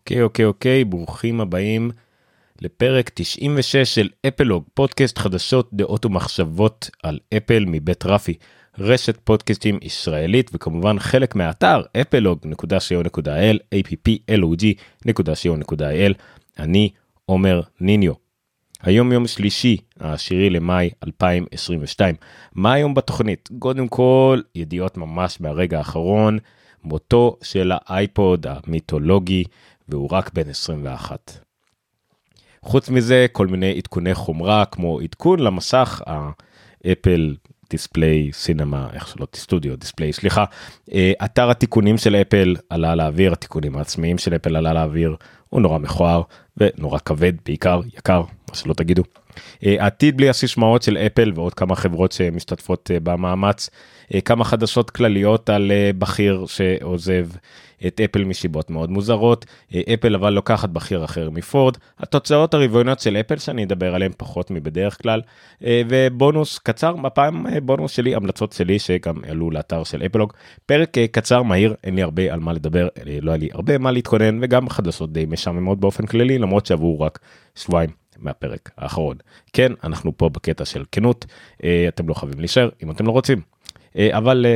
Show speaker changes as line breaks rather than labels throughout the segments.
אוקיי, אוקיי, אוקיי, ברוכים הבאים לפרק 96 של אפלוג, פודקאסט חדשות, דעות ומחשבות על אפל מבית רפי, רשת פודקאסטים ישראלית וכמובן חלק מהאתר אפלוג.co.il, applog.co.il, אני עומר ניניו. היום יום שלישי, העשירי למאי 2022. מה היום בתוכנית? קודם כל, ידיעות ממש מהרגע האחרון, מותו של האייפוד המיתולוגי, והוא רק בן 21. חוץ מזה, כל מיני עדכוני חומרה, כמו עדכון למסך האפל display cinema, איך שלא, Studio Display, סליחה. אה, אתר התיקונים של אפל עלה לאוויר, התיקונים העצמיים של אפל עלה לאוויר, הוא נורא מכוער ונורא כבד, בעיקר יקר, מה שלא תגידו. אה, עתיד בלי הסיסמאות של אפל ועוד כמה חברות שמשתתפות אה, במאמץ, כמה חדשות כלליות על בכיר שעוזב את אפל מסיבות מאוד מוזרות, אפל אבל לוקחת בכיר אחר מפורד, התוצאות הרבעוניות של אפל שאני אדבר עליהן פחות מבדרך כלל, ובונוס קצר, הפעם בונוס שלי, המלצות שלי שגם עלו לאתר של אפלוג, פרק קצר מהיר, אין לי הרבה על מה לדבר, לא היה לי הרבה מה להתכונן וגם חדשות די משעממות באופן כללי, למרות שעברו רק שבועיים. מהפרק האחרון. כן, אנחנו פה בקטע של כנות, אתם לא חייבים להישאר אם אתם לא רוצים, אבל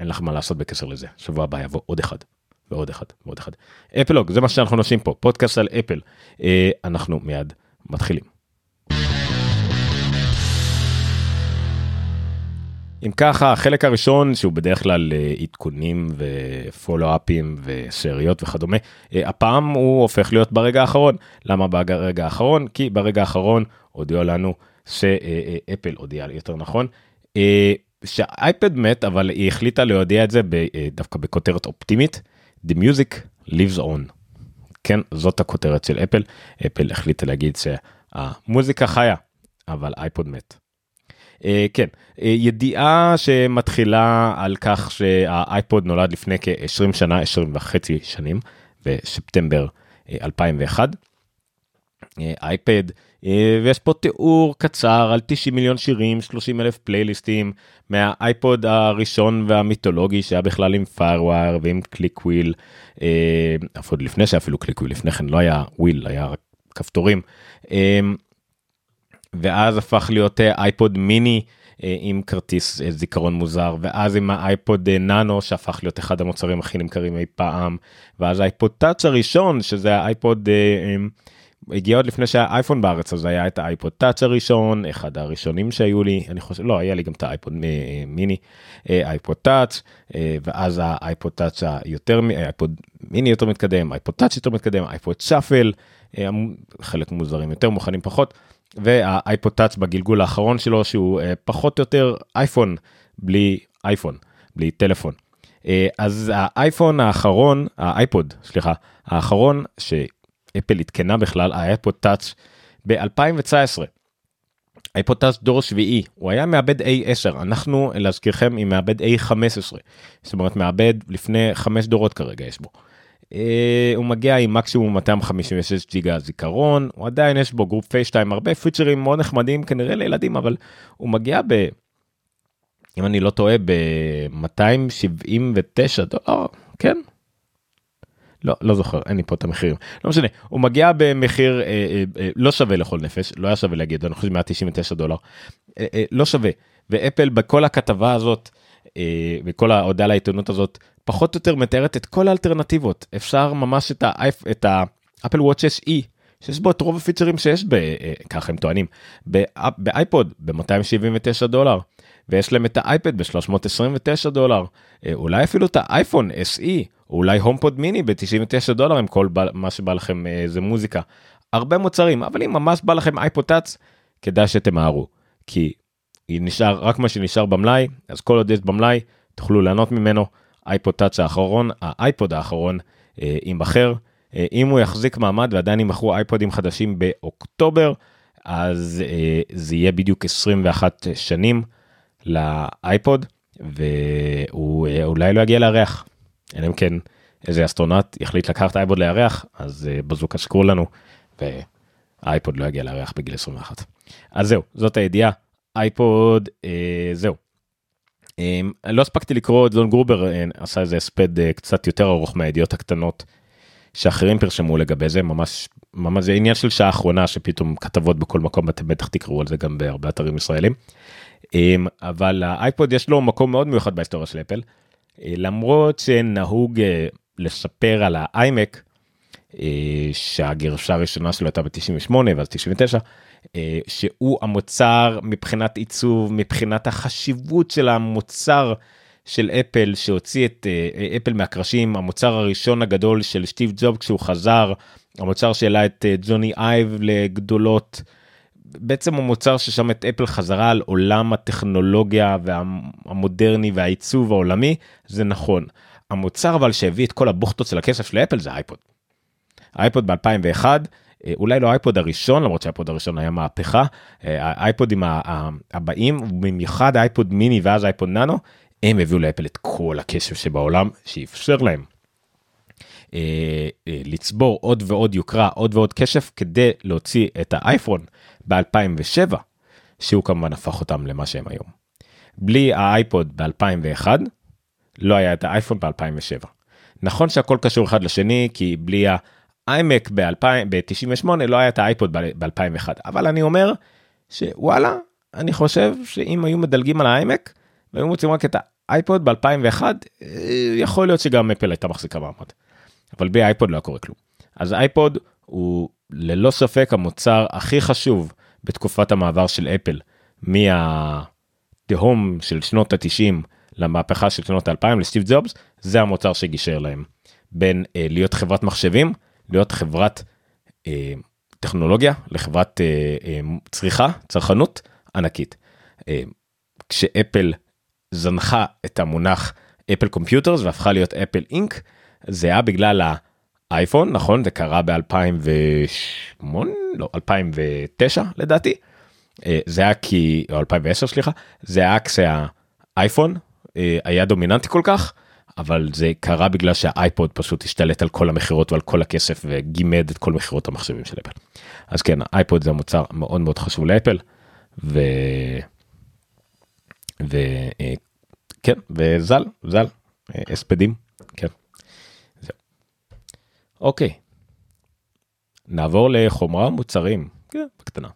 אין לך מה לעשות בקשר לזה, שבוע הבא יבוא עוד אחד. ועוד אחד ועוד אחד. אפלוג זה מה שאנחנו נושאים פה פודקאסט על אפל אה, אנחנו מיד מתחילים. אם ככה החלק הראשון שהוא בדרך כלל אה, עדכונים ופולו-אפים ושאריות וכדומה אה, הפעם הוא הופך להיות ברגע האחרון למה ברגע האחרון כי ברגע האחרון הודיעו לנו שאפל הודיעה יותר נכון שהאייפוד מת אבל היא החליטה להודיע את זה דווקא בכותרת אופטימית The Music Lives On. כן, זאת הכותרת של אפל. אפל החליטה להגיד שהמוזיקה חיה, אבל אייפוד מת. Uh, כן, uh, ידיעה שמתחילה על כך שהאייפוד נולד לפני כ-20 שנה, 20 וחצי שנים, בספטמבר אה, 2001. אייפוד, אה, ויש פה תיאור קצר על 90 מיליון שירים, 30 אלף פלייליסטים מהאייפוד הראשון והמיתולוגי שהיה בכלל עם FireWire ועם click wheel, אה, עוד לפני שאפילו click wheel, לפני כן לא היה wheel, היה רק כפתורים. אה, ואז הפך להיות אייפוד מיני עם כרטיס זיכרון מוזר ואז עם האייפוד נאנו שהפך להיות אחד המוצרים הכי נמכרים אי פעם ואז האייפוד טאץ' הראשון שזה האייפוד הגיע עוד לפני שהיה אייפון בארץ אז היה את האייפוד טאץ' הראשון אחד הראשונים שהיו לי אני חושב לא היה לי גם את האייפוד מיני אייפוד טאץ' ואז האייפוד טאץ' היותר אייפוד מיני יותר מתקדם אייפוד טאץ' יותר מתקדם אייפוד שאפל חלק מוזרים יותר מוכרים פחות והאייפוד טאץ' בגלגול האחרון שלו שהוא פחות או יותר אייפון בלי אייפון בלי טלפון. אז האייפון האחרון האייפוד סליחה האחרון ש... אפל עדכנה בכלל האייפוד טאץ' ב-2019. אייפוד טאץ' דור שביעי הוא היה מעבד A10 אנחנו להזכירכם עם מעבד A15 זאת אומרת מעבד לפני 5 דורות כרגע יש בו. אה, הוא מגיע עם מקסימום 256 ג'יגה זיכרון הוא עדיין יש בו Group FaceTime הרבה פיצ'רים מאוד נחמדים כנראה לילדים אבל הוא מגיע ב... אם אני לא טועה ב-279 דולר כן? לא לא זוכר אין לי פה את המחירים. לא משנה הוא מגיע במחיר אה, אה, אה, לא שווה לכל נפש לא היה שווה להגיד אני חושב 199 דולר. אה, אה, לא שווה. ואפל בכל הכתבה הזאת אה, וכל ההודעה לעיתונות הזאת פחות או יותר מתארת את כל האלטרנטיבות אפשר ממש את האפל וואץ' SE שיש בו את רוב הפיצ'רים שיש ב... אה, ככה הם טוענים באייפוד ב-279 דולר ויש להם את האייפד ב-329 דולר אה, אולי אפילו את האייפון SE אולי הומפוד מיני ב-99 דולר עם כל מה שבא לכם אה, זה מוזיקה. הרבה מוצרים אבל אם ממש בא לכם אייפוד טאץ' כדאי שתמהרו כי נשאר רק מה שנשאר במלאי אז כל עוד יש במלאי תוכלו ליהנות ממנו אייפוד טאץ האחרון האייפוד האחרון אה, יימכר אה, אם הוא יחזיק מעמד ועדיין ימכרו אייפודים חדשים באוקטובר אז זה יהיה בדיוק 21 שנים לאייפוד והוא אולי לא יגיע לירח. אלא אם כן איזה אסטרונאוט יחליט לקחת אייפוד לירח אז אה, בזוקה שיקרו לנו והאייפוד לא יגיע לירח בגיל 21. אז זהו זאת הידיעה אייפוד אה, זהו. Um, לא הספקתי לקרוא את זון גרובר uh, עשה איזה הספד uh, קצת יותר ארוך מהידיעות הקטנות שאחרים פרשמו לגבי זה ממש ממש זה עניין של שעה אחרונה שפתאום כתבות בכל מקום אתם בטח תקראו על זה גם בהרבה אתרים ישראלים. אמ, אבל האייפוד יש לו מקום מאוד מיוחד בהיסטוריה של אפל אה, למרות שנהוג אה, לספר על האיימק שהגרשה הראשונה שלו הייתה ב-98 ואז 99 שהוא המוצר מבחינת עיצוב מבחינת החשיבות של המוצר של אפל שהוציא את אה, אפל מהקרשים המוצר הראשון הגדול של סטיב ג'וב כשהוא חזר המוצר שהעלה את אה, ג'וני אייב לגדולות. בעצם המוצר ששם את אפל חזרה על עולם הטכנולוגיה והמודרני והעיצוב העולמי זה נכון. המוצר אבל שהביא את כל הבוכטות של הכסף של אפל זה אייפוד. אייפוד ב2001 אה, אולי לא האייפוד הראשון למרות שהאייפוד הראשון היה מהפכה האייפודים הבאים במיוחד האייפוד מיני ואז האייפוד ננו הם הביאו לאפל את כל הכסף שבעולם שאפשר להם אה, אה, לצבור עוד ועוד יוקרה עוד ועוד כסף כדי להוציא את האייפון ב2007 שהוא כמובן הפך אותם למה שהם היום. בלי האייפוד ב2001 לא היה את האייפון ב2007. נכון שהכל קשור אחד לשני כי בלי האיימק ב-98 לא היה את האייפוד ב-2001 אבל אני אומר שוואלה אני חושב שאם היו מדלגים על האיימק והיו מוציאים רק את האייפוד ב-2001 אה, יכול להיות שגם אפל הייתה מחזיקה מעמד. אבל בלי אייפוד לא היה קורה כלום. אז אייפוד הוא ללא ספק המוצר הכי חשוב בתקופת המעבר של אפל מהתהום של שנות ה-90 למהפכה של שנות ה-2000 לסטיב ג'ובס זה המוצר שגישר להם בין אה, להיות חברת מחשבים להיות חברת אה, טכנולוגיה לחברת אה, אה, צריכה צרכנות ענקית. אה, כשאפל זנחה את המונח אפל קומפיוטרס והפכה להיות אפל אינק זה היה בגלל האייפון נכון זה קרה ב2008 לא 2009 לדעתי אה, זה היה כי או 2010 סליחה זה היה כשהאייפון אה, היה דומיננטי כל כך אבל זה קרה בגלל שהאייפוד פשוט השתלט על כל המכירות ועל כל הכסף וגימד את כל מכירות המחשבים של אפל. אז כן האייפוד זה מוצר מאוד מאוד חשוב לאפל. ו... וכן אה, וזל זל אה, הספדים כן. זהו. אוקיי. נעבור לחומרה מוצרים כן, בקטנה.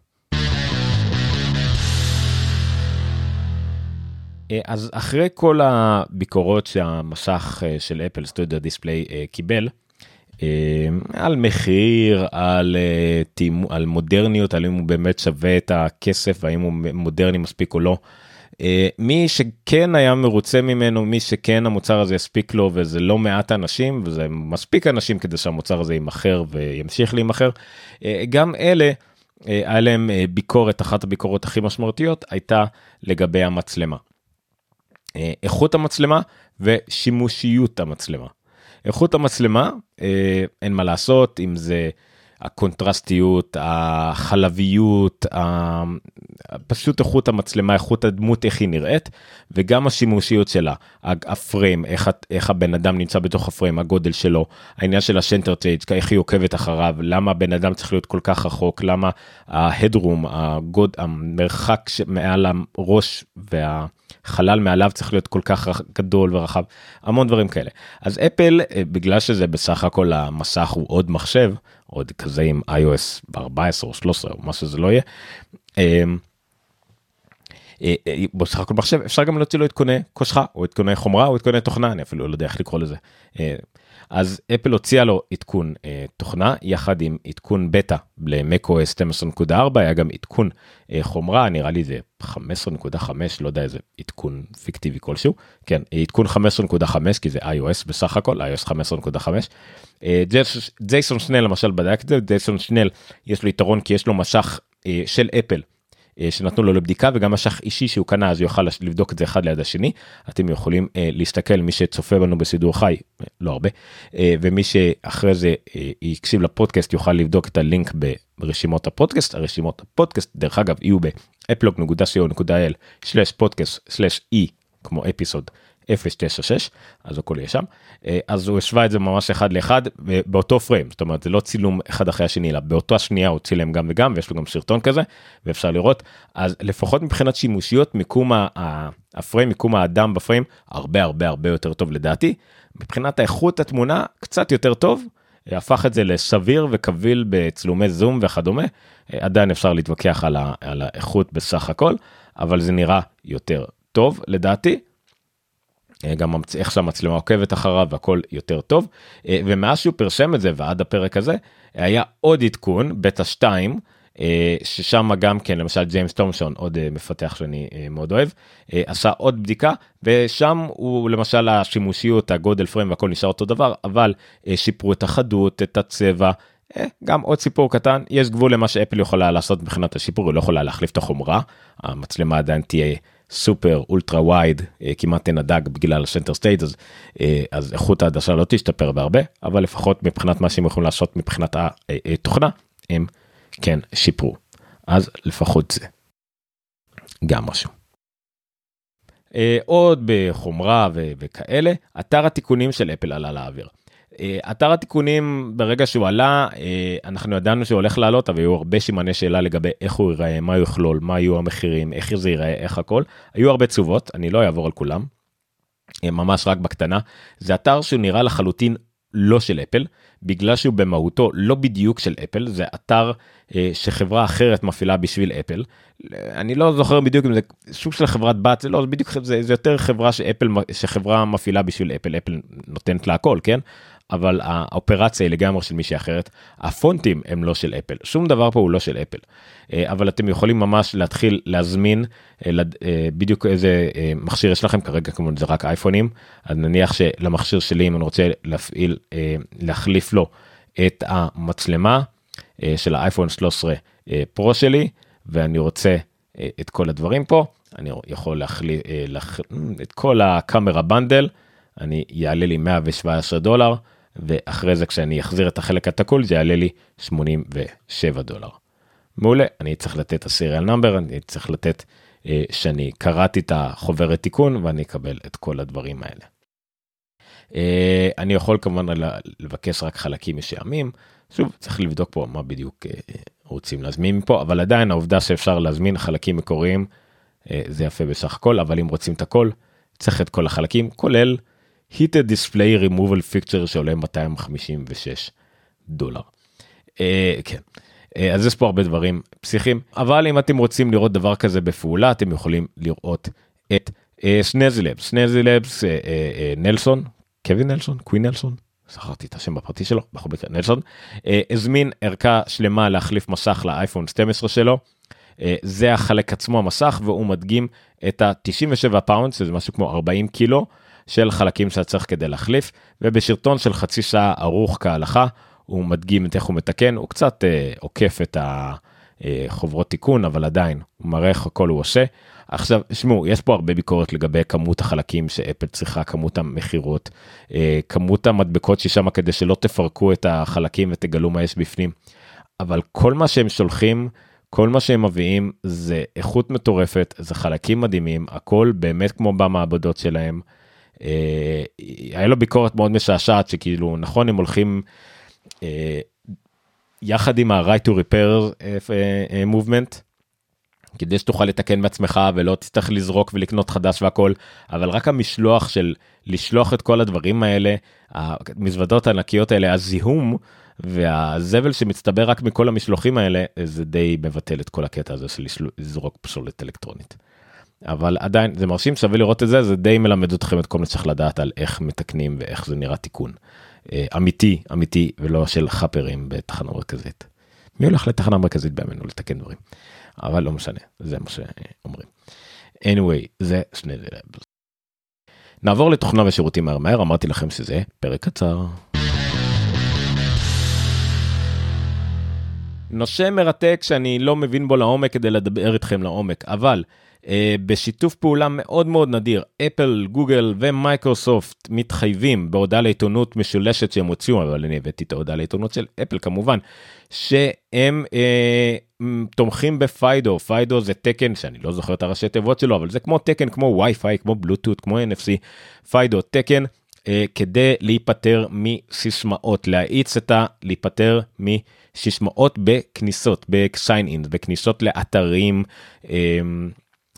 אז אחרי כל הביקורות שהמסך של אפל סטודיו דיספליי קיבל על מחיר על, על מודרניות על אם הוא באמת שווה את הכסף והאם הוא מודרני מספיק או לא. אה, מי שכן היה מרוצה ממנו מי שכן המוצר הזה יספיק לו וזה לא מעט אנשים וזה מספיק אנשים כדי שהמוצר הזה יימכר וימשיך להימכר אה, גם אלה אה, היה להם ביקורת אחת הביקורות הכי משמעותיות הייתה לגבי המצלמה. איכות המצלמה ושימושיות המצלמה. איכות המצלמה אין מה לעשות אם זה הקונטרסטיות, החלביות, פשוט איכות המצלמה, איכות הדמות, איך היא נראית, וגם השימושיות שלה, הפריים, איך, איך הבן אדם נמצא בתוך הפריים, הגודל שלו, העניין של השנטר צ'ייג', איך היא עוקבת אחריו, למה הבן אדם צריך להיות כל כך רחוק, למה ההדרום, הגוד, המרחק מעל הראש והחלל מעליו צריך להיות כל כך גדול ורחב, המון דברים כאלה. אז אפל, אה, בגלל שזה בסך הכל המסך הוא עוד מחשב, עוד כזה עם iOS 14 או 13 או מה שזה לא יהיה. אמ, אה, אה, בסך הכל מחשב אפשר גם להוציא לו עדכוני קושחה או עדכוני חומרה או עדכוני תוכנה אני אפילו לא יודע איך לקרוא לזה. אה, אז אפל הוציאה לו עדכון אה, תוכנה יחד עם עדכון בטא ל-macOS 12.4 היה גם עדכון אה, חומרה נראה לי זה 15.5 לא יודע איזה עדכון פיקטיבי כלשהו כן עדכון 15.5 כי זה iOS בסך הכל iOS 15.5. אה, ג'ייסון שנל למשל בדק את זה ג'ייסון שנל יש לו יתרון כי יש לו משך אה, של אפל אה, שנתנו לו לבדיקה וגם משך אישי שהוא קנה אז יוכל לבדוק את זה אחד ליד השני. אתם יכולים uh, להסתכל מי שצופה בנו בסידור חי לא הרבה ומי שאחרי זה יקשיב לפודקאסט יוכל לבדוק את הלינק ברשימות הפודקאסט. הרשימות הפודקאסט דרך אגב יהיו באפלוג.co.il/פודקאסט/e כמו אפיסוד 096 אז הכל יהיה שם אה, אז הוא השווה את זה ממש אחד לאחד באותו פריים זאת אומרת זה לא צילום אחד אחרי השני אלא באותה שנייה הוא צילם גם וגם ויש לו גם סרטון כזה ואפשר לראות אז לפחות מבחינת שימושיות מיקום הפריים מיקום האדם בפריים הרבה הרבה הרבה יותר טוב לדעתי מבחינת האיכות התמונה קצת יותר טוב הפך את זה לסביר וקביל בצילומי זום וכדומה. עדיין אפשר להתווכח על, ה, על האיכות בסך הכל, אבל זה נראה יותר טוב לדעתי. גם איך שהמצלמה עוקבת אחריו והכל יותר טוב ומאז שהוא פרשם את זה ועד הפרק הזה היה עוד עדכון בטא 2 ששם גם כן למשל ג'יימס תומסון עוד מפתח שאני מאוד אוהב עשה עוד בדיקה ושם הוא למשל השימושיות הגודל פריים והכל נשאר אותו דבר אבל שיפרו את החדות את הצבע. גם עוד סיפור קטן יש גבול למה שאפל יכולה לעשות מבחינת השיפור היא לא יכולה להחליף את החומרה המצלמה עדיין תהיה super ultra wide כמעט עין הדג בגלל ה Center Stage אז, אז איכות העדשה לא תשתפר בהרבה אבל לפחות מבחינת מה שהם יכולים לעשות מבחינת התוכנה הם כן שיפרו אז לפחות זה. גם משהו. עוד בחומרה וכאלה אתר התיקונים של אפל עלה לאוויר. אתר התיקונים ברגע שהוא עלה אנחנו ידענו שהוא הולך לעלות אבל היו הרבה שימני שאלה לגבי איך הוא ייראה מה הוא יכלול מה יהיו המחירים איך זה ייראה איך הכל היו הרבה תשובות אני לא אעבור על כולם. ממש רק בקטנה זה אתר שהוא נראה לחלוטין לא של אפל בגלל שהוא במהותו לא בדיוק של אפל זה אתר אה, שחברה אחרת מפעילה בשביל אפל. אני לא זוכר בדיוק אם זה סוג של חברת בת זה לא בדיוק זה, זה יותר חברה שאפל שחברה מפעילה בשביל אפל אפל נותנת לה הכל כן אבל האופרציה היא לגמרי של מישהי אחרת. הפונטים הם לא של אפל. שום דבר פה הוא לא של אפל. אה, אבל אתם יכולים ממש להתחיל להזמין אה, אה, בדיוק איזה מכשיר יש לכם כרגע כמובן זה רק אייפונים. אז נניח שלמכשיר שלי אם אני רוצה להפעיל להחליף לו את המצלמה של האייפון 13 פרו שלי ואני רוצה את כל הדברים פה אני יכול להחליף את כל הקאמרה בנדל אני יעלה לי 117 דולר ואחרי זה כשאני אחזיר את החלק התקול זה יעלה לי 87 דולר. מעולה אני צריך לתת את הסיריאל נאמבר אני צריך לתת אה, שאני קראתי את החוברת תיקון ואני אקבל את כל הדברים האלה. אה, אני יכול כמובן לבקש רק חלקים משעמים שוב צריך לבדוק פה מה בדיוק אה, רוצים להזמין מפה אבל עדיין העובדה שאפשר להזמין חלקים מקוריים אה, זה יפה בסך הכל אבל אם רוצים את הכל צריך את כל החלקים כולל. Heated display removal fixture שעולה 256 דולר. אה, כן. אה, אז יש פה הרבה דברים פסיכיים אבל אם אתם רוצים לראות דבר כזה בפעולה אתם יכולים לראות את Snazzy Labs Snazzy Labs Nelson Quinn Nelson Quinn Nelson זכרתי את השם הפרטי שלו בכל מקרה Nelson אה, הזמין ערכה שלמה להחליף מסך לאייפון 12 שלו. אה, זה החלק עצמו המסך והוא מדגים את ה-97 פאונד שזה משהו כמו 40 קילו של חלקים שאתה צריך כדי להחליף ובשרטון של חצי שעה ערוך כהלכה הוא מדגים את איך הוא מתקן הוא קצת אה, עוקף את החוברות תיקון אבל עדיין הוא מראה איך הכל הוא עושה. עכשיו שמעו יש פה הרבה ביקורת לגבי כמות החלקים שאפל צריכה כמות המכירות אה, כמות המדבקות ששם כדי שלא תפרקו את החלקים ותגלו מה יש בפנים. אבל כל מה שהם שולחים כל מה שהם מביאים זה איכות מטורפת זה חלקים מדהימים הכל באמת כמו במעבדות שלהם. אה, היה לו ביקורת מאוד משעשעת שכאילו נכון הם הולכים אה, יחד עם ה-right to repair אה, movement כדי שתוכל לתקן בעצמך ולא תצטרך לזרוק ולקנות חדש והכל אבל רק המשלוח של לשלוח את כל הדברים האלה המזוודות הענקיות האלה הזיהום והזבל שמצטבר רק מכל המשלוחים האלה זה די מבטל את כל הקטע הזה של לזרוק פסולת אלקטרונית. אבל עדיין זה מרשים שווה לראות את זה זה די מלמד אתכם את כל מה שצריך לדעת על איך מתקנים ואיך זה נראה תיקון. אה, אמיתי אמיתי ולא של חאפרים בתחנה מרכזית. מי הולך לתחנה מרכזית בימינו לתקן דברים. אבל לא משנה זה מה שאומרים. anyway זה שני דברים. נעבור לתוכנה ושירותים מהר מהר אמרתי לכם שזה פרק קצר. נושא מרתק שאני לא מבין בו לעומק כדי לדבר איתכם לעומק אבל בשיתוף פעולה מאוד מאוד נדיר אפל גוגל ומייקרוסופט מתחייבים בהודעה לעיתונות משולשת שהם הוציאו אבל אני הבאתי את ההודעה לעיתונות של אפל כמובן שהם אה, תומכים ב FIDO FIDO זה תקן שאני לא זוכר את הראשי תיבות שלו אבל זה כמו תקן כמו וי-פיי כמו בלוטות' כמו NFC FIDO תקן אה, כדי להיפטר מסיסמאות להאיץ את ה... להיפטר מסיסמאות בכניסות ב sign in בכניסות לאתרים. Uh,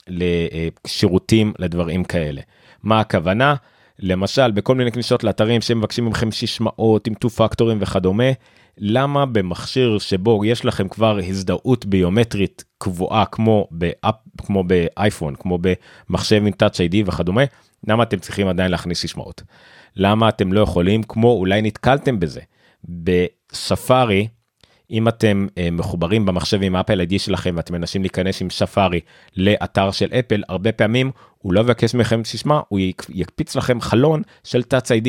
לשירותים לדברים כאלה. מה הכוונה? למשל בכל מיני כניסות לאתרים שמבקשים מכם סיסמאות עם 2 פקטורים וכדומה, למה במכשיר שבו יש לכם כבר הזדהות ביומטרית קבועה כמו באפ, כמו באייפון, כמו במחשב עם Touch ID וכדומה, למה אתם צריכים עדיין להכניס סיסמאות? למה אתם לא יכולים, כמו אולי נתקלתם בזה, בספארי, אם אתם uh, מחוברים במחשב עם אפל איי-די שלכם ואתם מנסים להיכנס עם ספארי לאתר של אפל, הרבה פעמים הוא לא יבקש מכם סיסמה, הוא יקפיץ לכם חלון של Touch ID.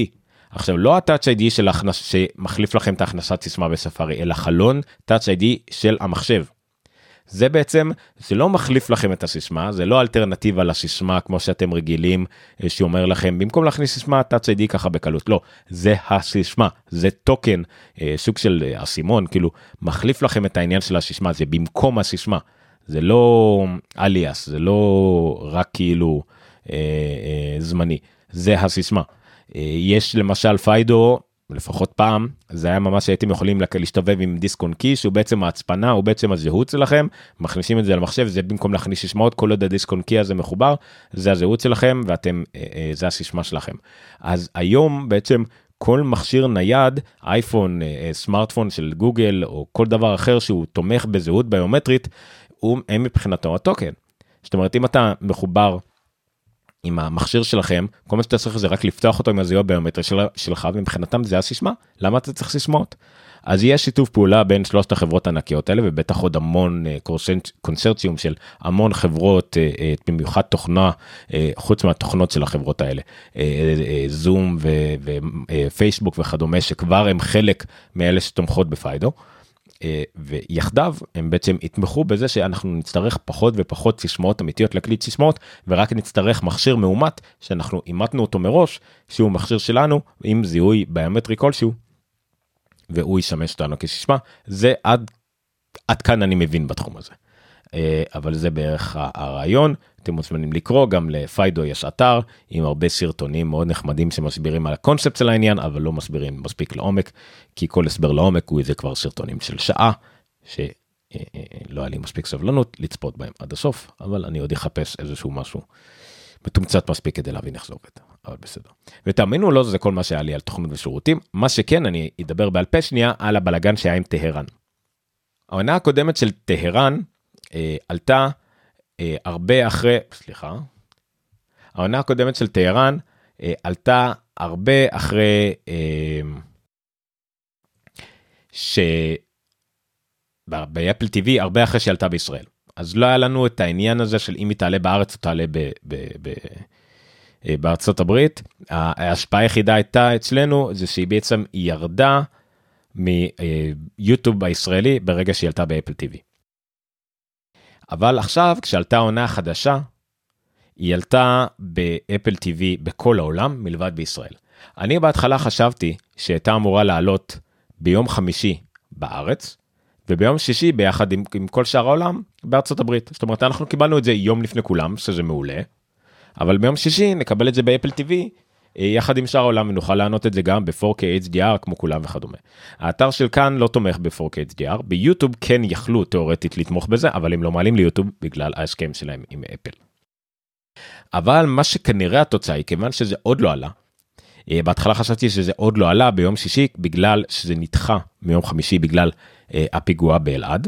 עכשיו לא ה-Touch ID של הכנס... שמחליף לכם את הכנסת סיסמה בספארי, אלא חלון Touch ID של המחשב. זה בעצם, זה לא מחליף לכם את הסיסמה, זה לא אלטרנטיבה לסיסמה כמו שאתם רגילים, אה, שאומר לכם, במקום להכניס סיסמה, Touch ID ככה בקלות, לא, זה הסיסמה, זה טוקן, אה, סוג של אה, אסימון, כאילו, מחליף לכם את העניין של הסיסמה, זה במקום הסיסמה, זה לא אליאס, זה לא רק כאילו אה, אה, זמני, זה הסיסמה. אה, יש למשל פיידו לפחות פעם זה היה ממש הייתם יכולים להשתובב עם דיסק און קי שהוא בעצם ההצפנה הוא בעצם הזהות שלכם מכניסים את זה למחשב זה במקום להכניס סיסמאות כל עוד הדיסק און קי הזה מחובר זה הזהות שלכם ואתם אה, אה, זה הסיסמה שלכם אז היום בעצם כל מכשיר נייד אייפון סמארטפון של גוגל או כל דבר אחר שהוא תומך בזהות ביומטרית הוא הם מבחינתו הטוקן. זאת אומרת אם אתה מחובר עם המכשיר שלכם כל מה שאתה צריך זה רק לפתוח אותו עם הזיהוי הביומטרי של, שלך ומבחינתם זה הסיסמה למה אתה צריך סיסמאות. אז יש שיתוף פעולה בין שלושת החברות הענקיות האלה ובטח עוד המון uh, קונסרציום של המון חברות uh, uh, במיוחד תוכנה חוץ מהתוכנות של החברות האלה זום ופייסבוק וכדומה שכבר הם חלק מאלה שתומכות בפיידו. אה, ויחדיו הם בעצם יתמכו בזה שאנחנו נצטרך פחות ופחות סיסמאות אמיתיות להקליט סיסמאות ורק נצטרך מכשיר מאומת שאנחנו אימתנו אותו מראש שהוא מכשיר שלנו עם זיהוי ביומטרי כלשהו. והוא ישמש אותנו כסיסמה זה עד עד כאן אני מבין בתחום הזה. אה, אבל זה בערך הרעיון אתם מוזמנים לקרוא גם לפיידו יש אתר עם הרבה סרטונים מאוד נחמדים שמסבירים על הקונספט של העניין אבל לא מסבירים מספיק לעומק כי כל הסבר לעומק הוא איזה כבר סרטונים של שעה שלא אה, אה, היה לי מספיק סבלנות לצפות בהם עד הסוף אבל אני עוד אחפש איזשהו משהו מתומצת מספיק כדי להבין איך זה עובד אבל בסדר. ותאמינו לא זה כל מה שהיה לי על תוכנית ושירותים מה שכן אני אדבר בעל פה שנייה על הבלגן שהיה עם טהרן. העונה הקודמת של טהרן עלתה אה, הרבה אחרי, סליחה, העונה הקודמת של טהרן אה, עלתה הרבה אחרי אה, ש... באפל TV הרבה אחרי שעלתה בישראל. אז לא היה לנו את העניין הזה של אם היא תעלה בארץ או תעלה ב, ב, ב, אה, בארצות הברית. ההשפעה היחידה הייתה אצלנו זה שהיא בעצם ירדה מיוטיוב הישראלי ברגע שהיא עלתה באפל TV. אבל עכשיו כשעלתה העונה החדשה, היא עלתה באפל TV בכל העולם מלבד בישראל. אני בהתחלה חשבתי שהייתה אמורה לעלות ביום חמישי בארץ, וביום שישי ביחד עם, עם כל שאר העולם בארצות הברית. זאת אומרת אנחנו קיבלנו את זה יום לפני כולם, שזה מעולה, אבל ביום שישי נקבל את זה באפל TV יחד עם שאר העולם ונוכל לענות את זה גם ב-4K HDR כמו כולם וכדומה. האתר של כאן לא תומך ב-4K HDR, ביוטיוב כן יכלו תאורטית לתמוך בזה, אבל הם לא מעלים ליוטיוב בגלל ההסכם שלהם עם אפל. אבל מה שכנראה התוצאה היא כיוון שזה עוד לא עלה. אה, בהתחלה חשבתי שזה עוד לא עלה ביום שישי בגלל שזה נדחה מיום חמישי בגלל אה, הפיגוע באלעד.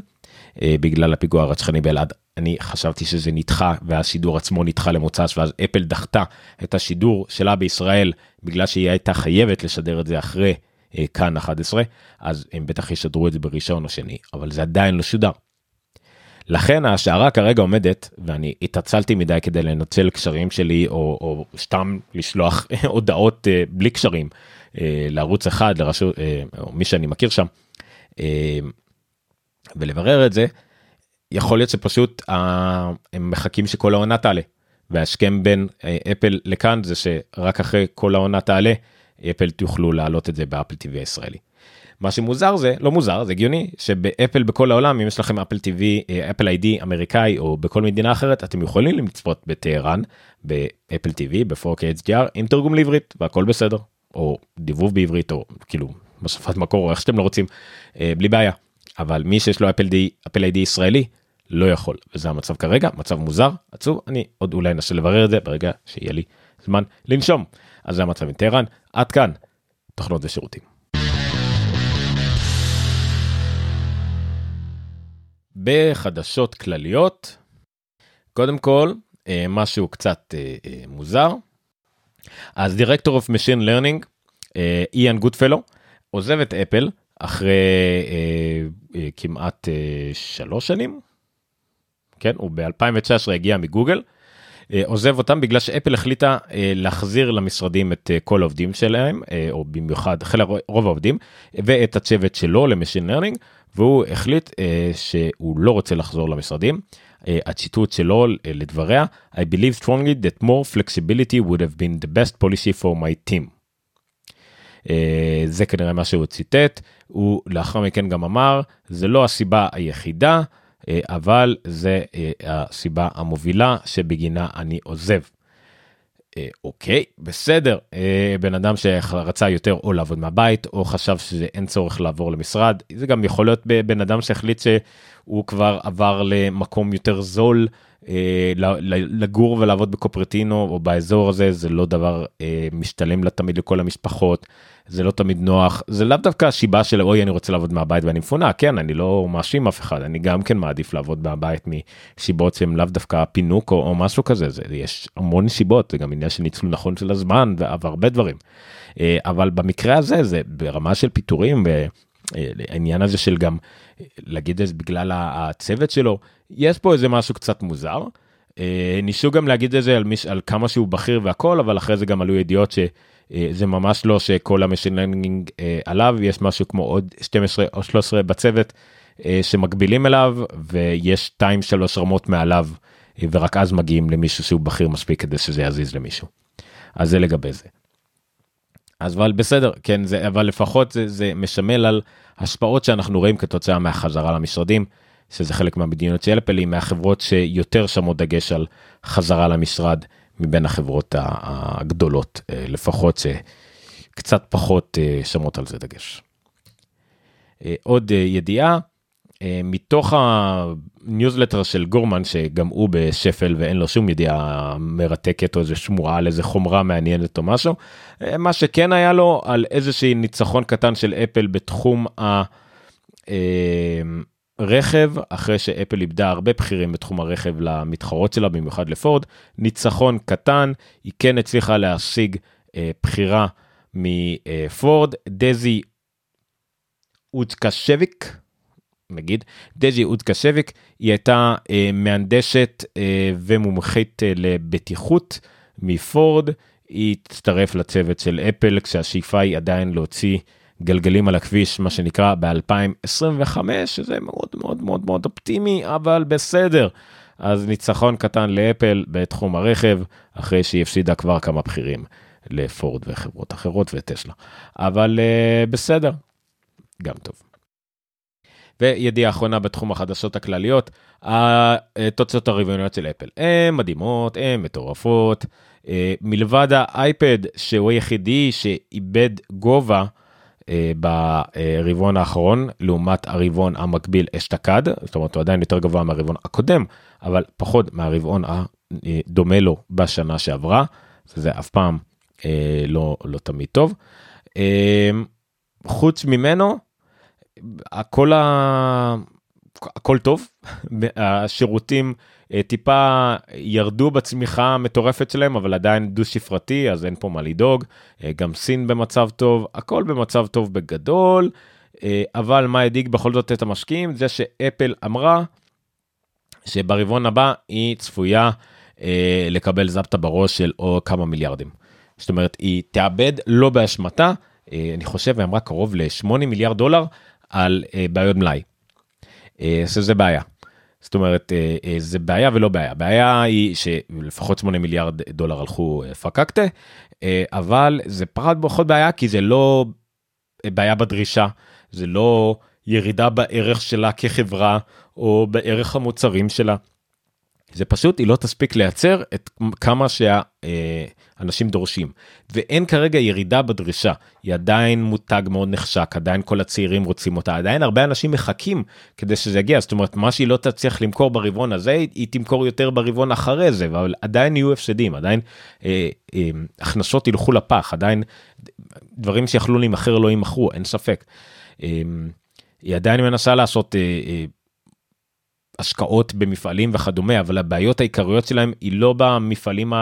בגלל הפיגוע הרצחני באלעד אני חשבתי שזה נדחה והשידור עצמו נדחה למוצ"ש ואז אפל דחתה את השידור שלה בישראל בגלל שהיא הייתה חייבת לשדר את זה אחרי אה, כאן 11 אז הם בטח ישדרו את זה בראשון או שני אבל זה עדיין לא שודר. לכן השערה כרגע עומדת ואני התעצלתי מדי כדי לנצל קשרים שלי או, או סתם לשלוח הודעות אה, בלי קשרים אה, לערוץ אחד לרשות אה, או מי שאני מכיר שם אה, ולברר את זה. יכול להיות שפשוט uh, הם מחכים שכל העונה תעלה. והשכם בין uh, אפל לכאן זה שרק אחרי כל העונה תעלה אפל תוכלו להעלות את זה באפל TV הישראלי. מה שמוזר זה לא מוזר זה הגיוני שבאפל בכל העולם אם יש לכם אפל TV אפל איי-די אמריקאי או בכל מדינה אחרת אתם יכולים לצפות בטהרן באפל TV ב-4K HDR עם תרגום לעברית והכל בסדר או דיבוב בעברית או כאילו בשפת מקור או איך שאתם לא רוצים אה, בלי בעיה. אבל מי שיש לו אפל די אפל איי-די ישראלי לא יכול וזה המצב כרגע מצב מוזר עצוב אני עוד אולי אנסה לברר את זה ברגע שיהיה לי זמן לנשום אז זה המצב עם טהרן. עד כאן, תוכנות ושירותים. בחדשות כלליות, קודם כל, אה, משהו קצת אה, אה, מוזר. אז Director of Machine Learning, Ian Goodfellow, עוזב את אפל אחרי כמעט שלוש שנים. כן, הוא ב-2019 הגיע מגוגל. עוזב אותם בגלל שאפל החליטה להחזיר למשרדים את כל העובדים שלהם, או במיוחד חלק רוב העובדים, ואת הצוות שלו ל machine learning, והוא החליט שהוא לא רוצה לחזור למשרדים. הציטוט שלו לדבריה, I believe strongly that more flexibility would have been the best policy for my team. זה כנראה מה שהוא ציטט, הוא לאחר מכן גם אמר, זה לא הסיבה היחידה, אבל זה הסיבה המובילה שבגינה אני עוזב. אוקיי, בסדר, בן אדם שרצה יותר או לעבוד מהבית או חשב שאין צורך לעבור למשרד, זה גם יכול להיות בן אדם שהחליט שהוא כבר עבר למקום יותר זול לגור ולעבוד בקופרטינו או באזור הזה, זה לא דבר משתלם לתמיד לכל המשפחות. זה לא תמיד נוח זה לאו דווקא השיבה של אוי אני רוצה לעבוד מהבית ואני מפונה כן אני לא מאשים אף אחד אני גם כן מעדיף לעבוד מהבית מסיבות שהם לאו דווקא פינוק או, או משהו כזה זה יש המון סיבות זה גם עניין של ניצול נכון של הזמן והרבה דברים אה, אבל במקרה הזה זה ברמה של פיטורים והעניין הזה של גם להגיד את זה בגלל הצוות שלו יש פה איזה משהו קצת מוזר. אה, ניסו גם להגיד את זה על, מיש, על כמה שהוא בכיר והכל אבל אחרי זה גם עלו ידיעות ש... אה, זה ממש לא שכל ה machine learning אה, עליו יש משהו כמו עוד 12 או 13 בצוות אה, שמקבילים אליו ויש 2 3 רמות מעליו ורק אז מגיעים למישהו שהוא בכיר מספיק כדי שזה יזיז למישהו. אז זה לגבי זה. אז אבל בסדר כן זה אבל לפחות זה, זה משמל על השפעות שאנחנו רואים כתוצאה מהחזרה למשרדים שזה חלק מהמדיניות של אפל היא מהחברות שיותר שמות דגש על חזרה למשרד מבין החברות הגדולות, אה, לפחות שקצת פחות אה, שמות על זה דגש. אה, עוד ידיעה, מתוך הניוזלטר של גורמן שגם הוא בשפל ואין לו שום ידיעה מרתקת או איזה שמועה על איזה חומרה מעניינת או משהו, מה שכן היה לו על איזשהי ניצחון קטן של אפל בתחום ה... רכב אחרי שאפל איבדה הרבה בכירים בתחום הרכב למתחרות שלה במיוחד לפורד ניצחון קטן היא כן הצליחה להשיג אה, בחירה מפורד. דזי אודקשביק נגיד דזי אודקשביק היא הייתה אה, מהנדשת אה, ומומחית אה, לבטיחות מפורד. היא תצטרף לצוות של אפל כשהשאיפה היא עדיין להוציא גלגלים על הכביש מה שנקרא ב-2025 שזה מאוד מאוד מאוד מאוד אופטימי אבל בסדר. אז ניצחון קטן לאפל בתחום הרכב אחרי שהיא הפסידה כבר כמה בכירים לפורד וחברות אחרות וטסלה אבל uh, בסדר גם טוב. וידיעה אחרונה בתחום החדשות הכלליות התוצאות הרבעוניות של אפל הן מדהימות הן מטורפות אה, מלבד האייפד שהוא היחידי שאיבד גובה אה, ברבעון האחרון לעומת הרבעון המקביל אשתקד זאת אומרת הוא עדיין יותר גבוה מהרבעון הקודם אבל פחות מהרבעון הדומה לו בשנה שעברה זה אף פעם אה, לא לא תמיד טוב. אה, חוץ ממנו הכל ה... הכל טוב השירותים אה, טיפה ירדו בצמיחה המטורפת שלהם אבל עדיין דו ספרתי אז אין פה מה לדאוג אה, גם סין במצב טוב הכל במצב טוב בגדול אה, אבל מה הדאיג בכל זאת את המשקיעים זה שאפל אמרה שברבעון הבא היא צפויה לקבל זפטה בראש של או כמה מיליארדים. זאת אומרת היא תאבד לא באשמתה אני חושב היא אמרה קרוב ל-8 מיליארד דולר על בעיות מלאי. שזה בעיה. זאת אומרת אה, אה, זה בעיה ולא בעיה בעיה היא שלפחות 8 מיליארד דולר הלכו אה, פקקטה אבל זה פחות פחות בעיה כי זה לא בעיה בדרישה זה לא ירידה בערך שלה כחברה או בערך המוצרים שלה. זה פשוט היא לא תספיק לייצר את כמה שהאנשים דורשים ואין כרגע ירידה בדרישה היא עדיין מותג מאוד נחשק עדיין כל הצעירים רוצים אותה עדיין הרבה אנשים מחכים כדי שזה יגיע זאת אומרת מה שהיא לא תצליח למכור ברבעון הזה היא תמכור יותר ברבעון אחרי זה אבל עדיין יהיו הפסדים עדיין אה, אה, הכנסות ילכו לפח עדיין דברים שיכלו להימכר לא יימכרו אין ספק. אה, היא עדיין מנסה לעשות. אה, אה, השקעות במפעלים וכדומה אבל הבעיות העיקריות שלהם היא לא במפעלים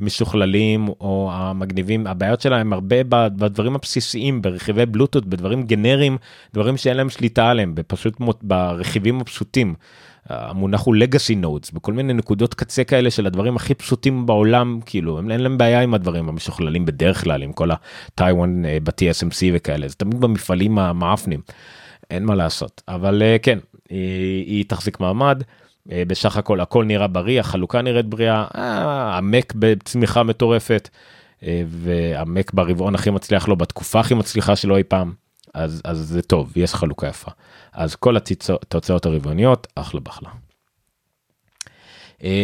המשוכללים או המגניבים הבעיות שלהם הרבה בדברים הבסיסיים ברכיבי בלוטות בדברים גנריים דברים שאין להם שליטה עליהם בפשוט ברכיבים הפשוטים. המונח הוא legacy notes בכל מיני נקודות קצה כאלה של הדברים הכי פשוטים בעולם כאילו אין להם בעיה עם הדברים המשוכללים בדרך כלל עם כל הטיוואן אה, ב-TSMC וכאלה זה תמיד במפעלים המאפנים. אין מה לעשות אבל אה, כן היא, היא תחזיק מעמד. אה, בסך הכל הכל נראה בריא החלוקה נראית בריאה אה, המק בצמיחה מטורפת אה, והמק ברבעון הכי מצליח לו בתקופה הכי מצליחה שלו אי פעם אז אז זה טוב יש חלוקה יפה אז כל התוצאות הרבעוניות אחלה בחלה.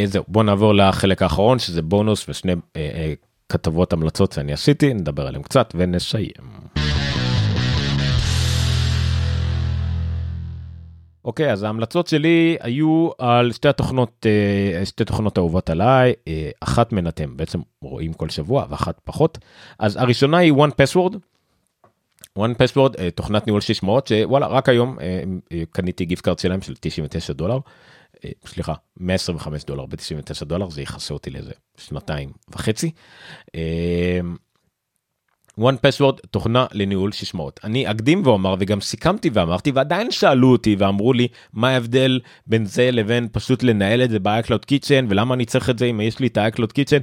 זהו בוא נעבור לחלק האחרון שזה בונוס ושני כתבות המלצות שאני עשיתי נדבר עליהם קצת ונסיים. אוקיי אז ההמלצות שלי היו על שתי התוכנות אה, שתי תוכנות אהובות עליי אה, אחת מהן אתם בעצם רואים כל שבוע ואחת פחות אז הראשונה היא one password. one password אה, תוכנת ניהול שישמעות שוואלה רק היום קניתי גיפט קארט שלהם של 99 דולר. סליחה 125 דולר ב-99 דולר זה יכסה אותי לאיזה שנתיים וחצי. One password תוכנה לניהול שישמעות אני אקדים ואומר וגם סיכמתי ואמרתי ועדיין שאלו אותי ואמרו לי מה ההבדל בין זה לבין פשוט לנהל את זה ב-iCloud Kitchen ולמה אני צריך את זה אם יש לי את ה-iCloud Kitchen?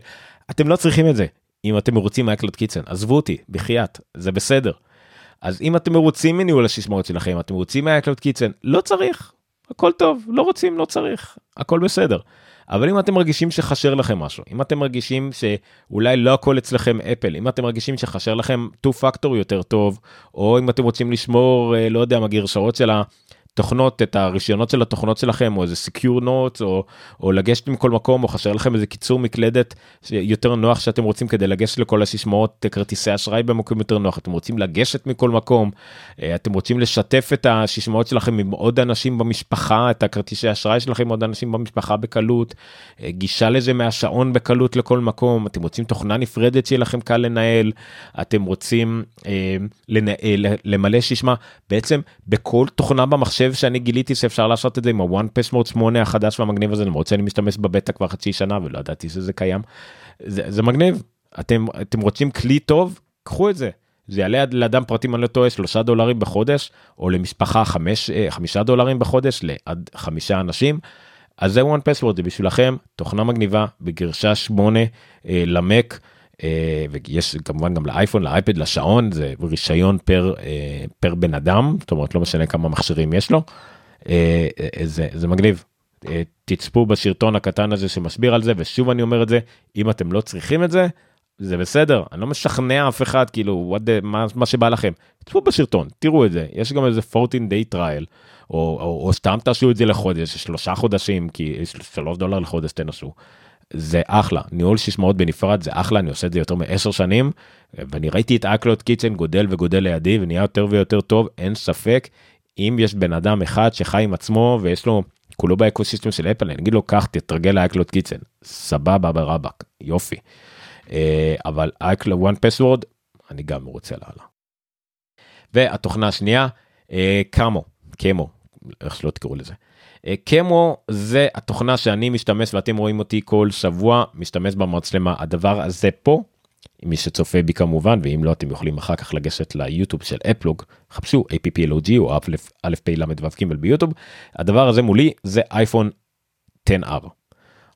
אתם לא צריכים את זה אם אתם מרוצים מ-iCloud Kitchen. עזבו אותי בחייאת זה בסדר. אז אם אתם מרוצים מניהול השישמעות שלכם אתם רוצים מ-iCloud Kitchen לא צריך. הכל טוב לא רוצים לא צריך. הכל בסדר. אבל אם אתם מרגישים שחשר לכם משהו, אם אתם מרגישים שאולי לא הכל אצלכם אפל, אם אתם מרגישים שחשר לכם 2 פקטור יותר טוב, או אם אתם רוצים לשמור, אה, לא יודע, מהגרשאות של תוכנות את הרישיונות של התוכנות שלכם או איזה secure notes או, או לגשת מכל מקום או חסר לכם איזה קיצור מקלדת יותר נוח שאתם רוצים כדי לגשת לכל הסיסמאות כרטיסי אשראי במקום יותר נוח אתם רוצים לגשת מכל מקום אה, אתם רוצים לשתף את הסיסמאות שלכם עם עוד אנשים במשפחה את הכרטיסי אשראי שלכם עם עוד אנשים במשפחה בקלות אה, גישה לזה מהשעון בקלות לכל מקום אתם רוצים תוכנה נפרדת שיהיה לכם קל לנהל אתם רוצים אה, לנהל, למלא שישמע בעצם בכל תוכנה במחשב. חושב שאני גיליתי שאפשר לעשות את זה עם הוואן פסמורט 8 החדש והמגניב הזה למרות שאני משתמש בבטא כבר חצי שנה ולא ידעתי שזה קיים. זה, זה מגניב אתם אתם רוצים כלי טוב קחו את זה. זה יעלה לאדם פרטי אני לא טועה שלושה דולרים בחודש או למשפחה חמש אה, חמישה דולרים בחודש לעד חמישה אנשים. אז זה one password זה בשבילכם תוכנה מגניבה בגרשה 8 אה, למק. אה, ויש כמובן גם לאייפון לאייפד לשעון זה רישיון פר אה, פר בן אדם זאת אומרת לא משנה כמה מכשירים יש לו. אה, זה זה מגניב. תצפו בסרטון הקטן הזה שמסביר על זה ושוב אני אומר את זה אם אתם לא צריכים את זה זה בסדר. אני לא משכנע אף אחד כאילו the, מה, מה שבא לכם. תצפו בסרטון תראו את זה. יש גם איזה 14 day trial או, או, או סתם תעשו את זה לחודש שלושה חודשים כי 3 דולר לחודש תנסו. זה אחלה. ניהול סיסמאות בנפרד זה אחלה אני עושה את זה יותר מעשר שנים ואני ראיתי את iCloud Keychain גודל וגודל לידי ונהיה יותר ויותר טוב אין ספק. אם יש בן אדם אחד שחי עם עצמו ויש לו כולו ב ecosystem של אפל אני אגיד לו קח תתרגל ל iCloud Keychain. סבבה ברבק. יופי. אה, אבל iCloud 1Password אני גם רוצה יאללה. והתוכנה השנייה אה, Camo. Camo איך שלא תקראו לזה. קמו זה התוכנה שאני משתמש ואתם רואים אותי כל שבוע משתמש במצלמה. הדבר הזה פה. מי שצופה בי כמובן ואם לא אתם יכולים אחר כך לגשת ליוטיוב של אפלוג. חפשו APPLOG או א' פ' ל' ו' ג' ביוטיוב. הדבר הזה מולי זה אייפון 10R.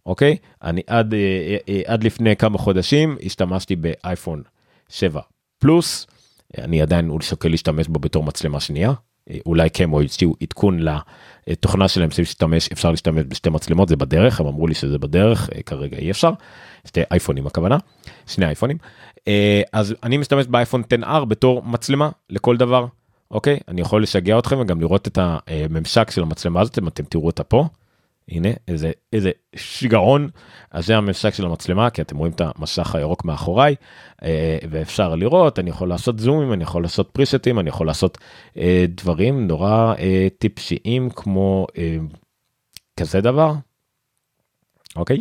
אוקיי? אני עד אה, אה, עד לפני כמה חודשים השתמשתי באייפון 7 פלוס. אני עדיין שוקל להשתמש בו בתור מצלמה שנייה אולי קמו הציעו עדכון לתוכנה שלהם להשתמש אפשר להשתמש בשתי מצלמות זה בדרך הם אמרו לי שזה בדרך אה, כרגע אי אפשר. שתי אייפונים הכוונה. שני אייפונים. אה, אז אני משתמש באייפון 10R בתור מצלמה לכל דבר. אוקיי? אני יכול לשגע אתכם וגם לראות את הממשק של המצלמה הזאת אם אתם תראו אותה פה הנה איזה איזה שיגעון אז זה הממשק של המצלמה כי אתם רואים את המסך הירוק מאחוריי אה, ואפשר לראות אני יכול לעשות זומים אני יכול לעשות פריסטים אני יכול לעשות אה, דברים נורא אה, טיפשיים כמו אה, כזה דבר. אוקיי.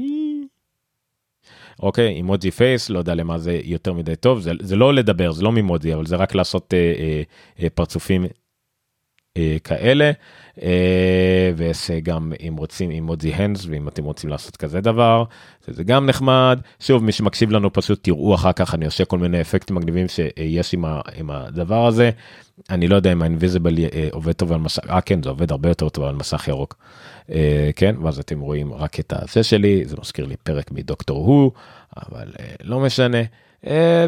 אוקיי אימוג'י פייס לא יודע למה זה יותר מדי טוב זה, זה לא לדבר זה לא מימוג'י אבל זה רק לעשות אה, אה, אה, פרצופים כאלה אה, ויש גם אם רוצים אימוג'י הנדס ואם אתם רוצים לעשות כזה דבר זה גם נחמד שוב מי שמקשיב לנו פשוט תראו אחר כך אני עושה כל מיני אפקטים מגניבים שיש עם, ה, עם הדבר הזה אני לא יודע אם האינביזיבל אה, עובד טוב על מסך אה כן זה עובד הרבה יותר טוב על מסך ירוק כן ואז אתם רואים רק את הזה שלי זה מזכיר לי פרק מדוקטור הוא אבל לא משנה.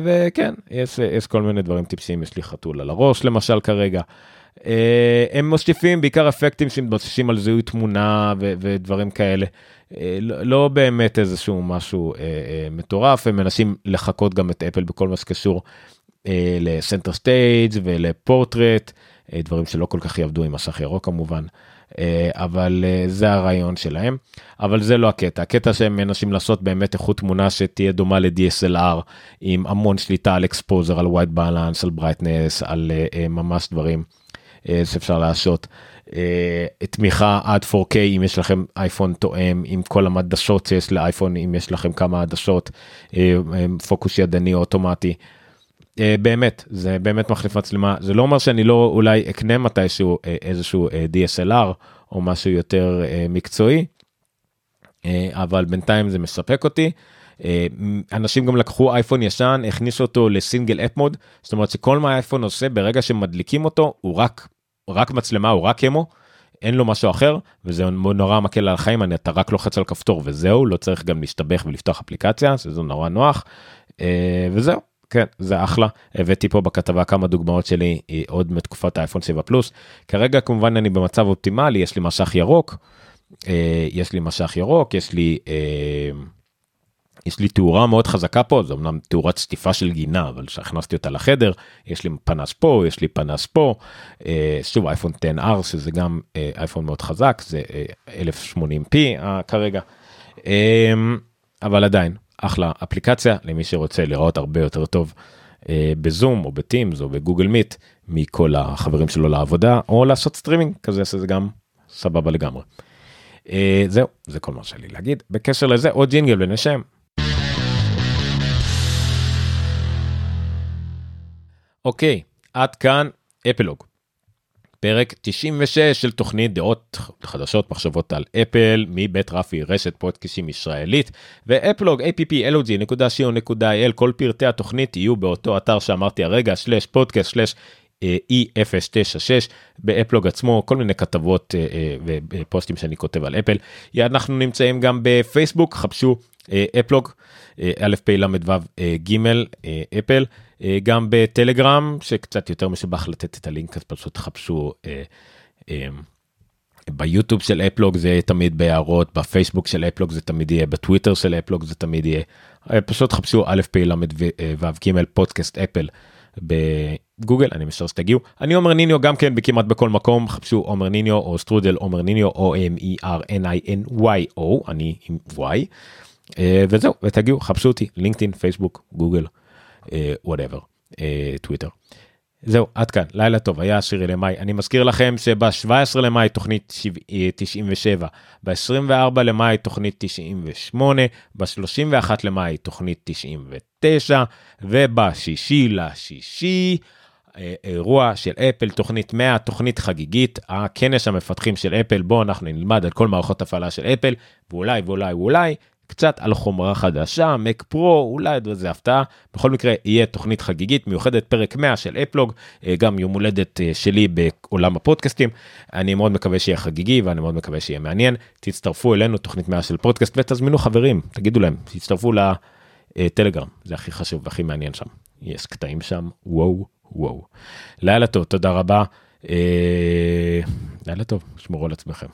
וכן יש, יש כל מיני דברים טיפשיים יש לי חתול על הראש למשל כרגע. אה, הם מוסיפים בעיקר אפקטים שמתבססים על זיהוי תמונה ודברים כאלה. אה, לא, לא באמת איזשהו משהו אה, מטורף, הם מנסים לחקות גם את אפל בכל מה שקשור ל Center Stage ול portrait, דברים שלא כל כך יעבדו עם מסך ירוק כמובן. אבל זה הרעיון שלהם אבל זה לא הקטע הקטע שהם מנסים לעשות באמת איכות תמונה שתהיה דומה ל-DSLR עם המון שליטה על exposure על white balance על brightness על ממש דברים שאפשר לעשות. אה, תמיכה עד 4K אם יש לכם אייפון תואם עם כל המדשות שיש לאייפון אם יש לכם כמה עדשות אה, פוקוס ידני אוטומטי. באמת זה באמת מחליף מצלמה זה לא אומר שאני לא אולי אקנה מתישהו איזשהו DSLR או משהו יותר מקצועי אבל בינתיים זה מספק אותי. אנשים גם לקחו אייפון ישן הכניסו אותו לסינגל אפ מוד זאת אומרת שכל מה האייפון עושה ברגע שמדליקים אותו הוא רק רק מצלמה הוא רק אמו אין לו משהו אחר וזה נורא מקל על החיים אני אתה רק לוחץ על כפתור וזהו לא צריך גם להשתבח ולפתוח אפליקציה זה נורא נוח אה, וזהו כן זה אחלה הבאתי פה בכתבה כמה דוגמאות שלי עוד מתקופת האייפון 7 פלוס כרגע כמובן אני במצב אופטימלי יש לי משך ירוק אה, יש לי משך ירוק יש לי. אה, יש לי תאורה מאוד חזקה פה, זו אמנם תאורת הצפה של גינה, אבל כשהכנסתי אותה לחדר, יש לי פנס פה, יש לי פנס פה, אה, שוב אייפון 10R שזה גם אה, אייפון מאוד חזק, זה 1080p אה, כרגע, אבל עדיין, אחלה אפליקציה למי שרוצה לראות הרבה יותר טוב בזום או ב Teams או ב Google Meet מכל החברים שלו לעבודה, או לעשות סטרימינג כזה שזה גם סבבה לגמרי. זהו, זה כל מה שלי להגיד. בקשר לזה עוד ג'ינגל ונשם. אוקיי, עד כאן אפלוג. פרק 96 של תוכנית דעות חדשות מחשבות על אפל מבית רפי רשת פודקאסים ישראלית ואפלוג applog.co.il כל פרטי התוכנית יהיו באותו אתר שאמרתי הרגע שלש פודקאסט שלש E096 באפלוג עצמו כל מיני כתבות אה, אה, ופוסטים שאני כותב על אפל. אנחנו נמצאים גם בפייסבוק חפשו אפלוג א' פ' ל' ו' ג' אפל. אה, גם בטלגרם שקצת יותר משבח לתת את הלינק אז פשוט אה, אה, ביוטיוב של אפלוג זה יהיה תמיד בהערות בפייסבוק של אפלוג זה תמיד יהיה בטוויטר של אפלוג זה תמיד יהיה. פשוט חפשו א' פ' ל' ו' ג' פודקאסט אפל בגוגל אני משער שתגיעו אני עומר ניניו גם כן בכמעט בכל מקום חפשו עומר ניניו או שטרודל עומר ניניו או m e r n i n y o אני עם y וזהו ותגיעו חפשו אותי לינקדאין פייסבוק גוגל. whatever אה, טוויטר. זהו עד כאן. לילה טוב היה עשירי למאי. אני מזכיר לכם שב-17 למאי תוכנית 97 ב-24 למאי תוכנית 98 ב-31 למאי תוכנית 99 ובשישי לשישי אה, אירוע של אפל תוכנית 100 תוכנית חגיגית הכנס המפתחים של אפל בו אנחנו נלמד על כל מערכות הפעלה של אפל ואולי ואולי ואולי קצת על חומרה חדשה, מק פרו, אולי איזה הפתעה. בכל מקרה, יהיה תוכנית חגיגית מיוחדת, פרק 100 של אפלוג, אה, גם יום הולדת אה, שלי בעולם הפודקאסטים. אני מאוד מקווה שיהיה חגיגי ואני מאוד מקווה שיהיה מעניין. תצטרפו אלינו, תוכנית 100 של פודקאסט, ותזמינו חברים, תגידו להם, תצטרפו לטלגרם, זה הכי חשוב והכי מעניין שם. יש קטעים שם, וואו, וואו. לילה טוב, תודה רבה. אה, לילה טוב, שמרו על עצמכם.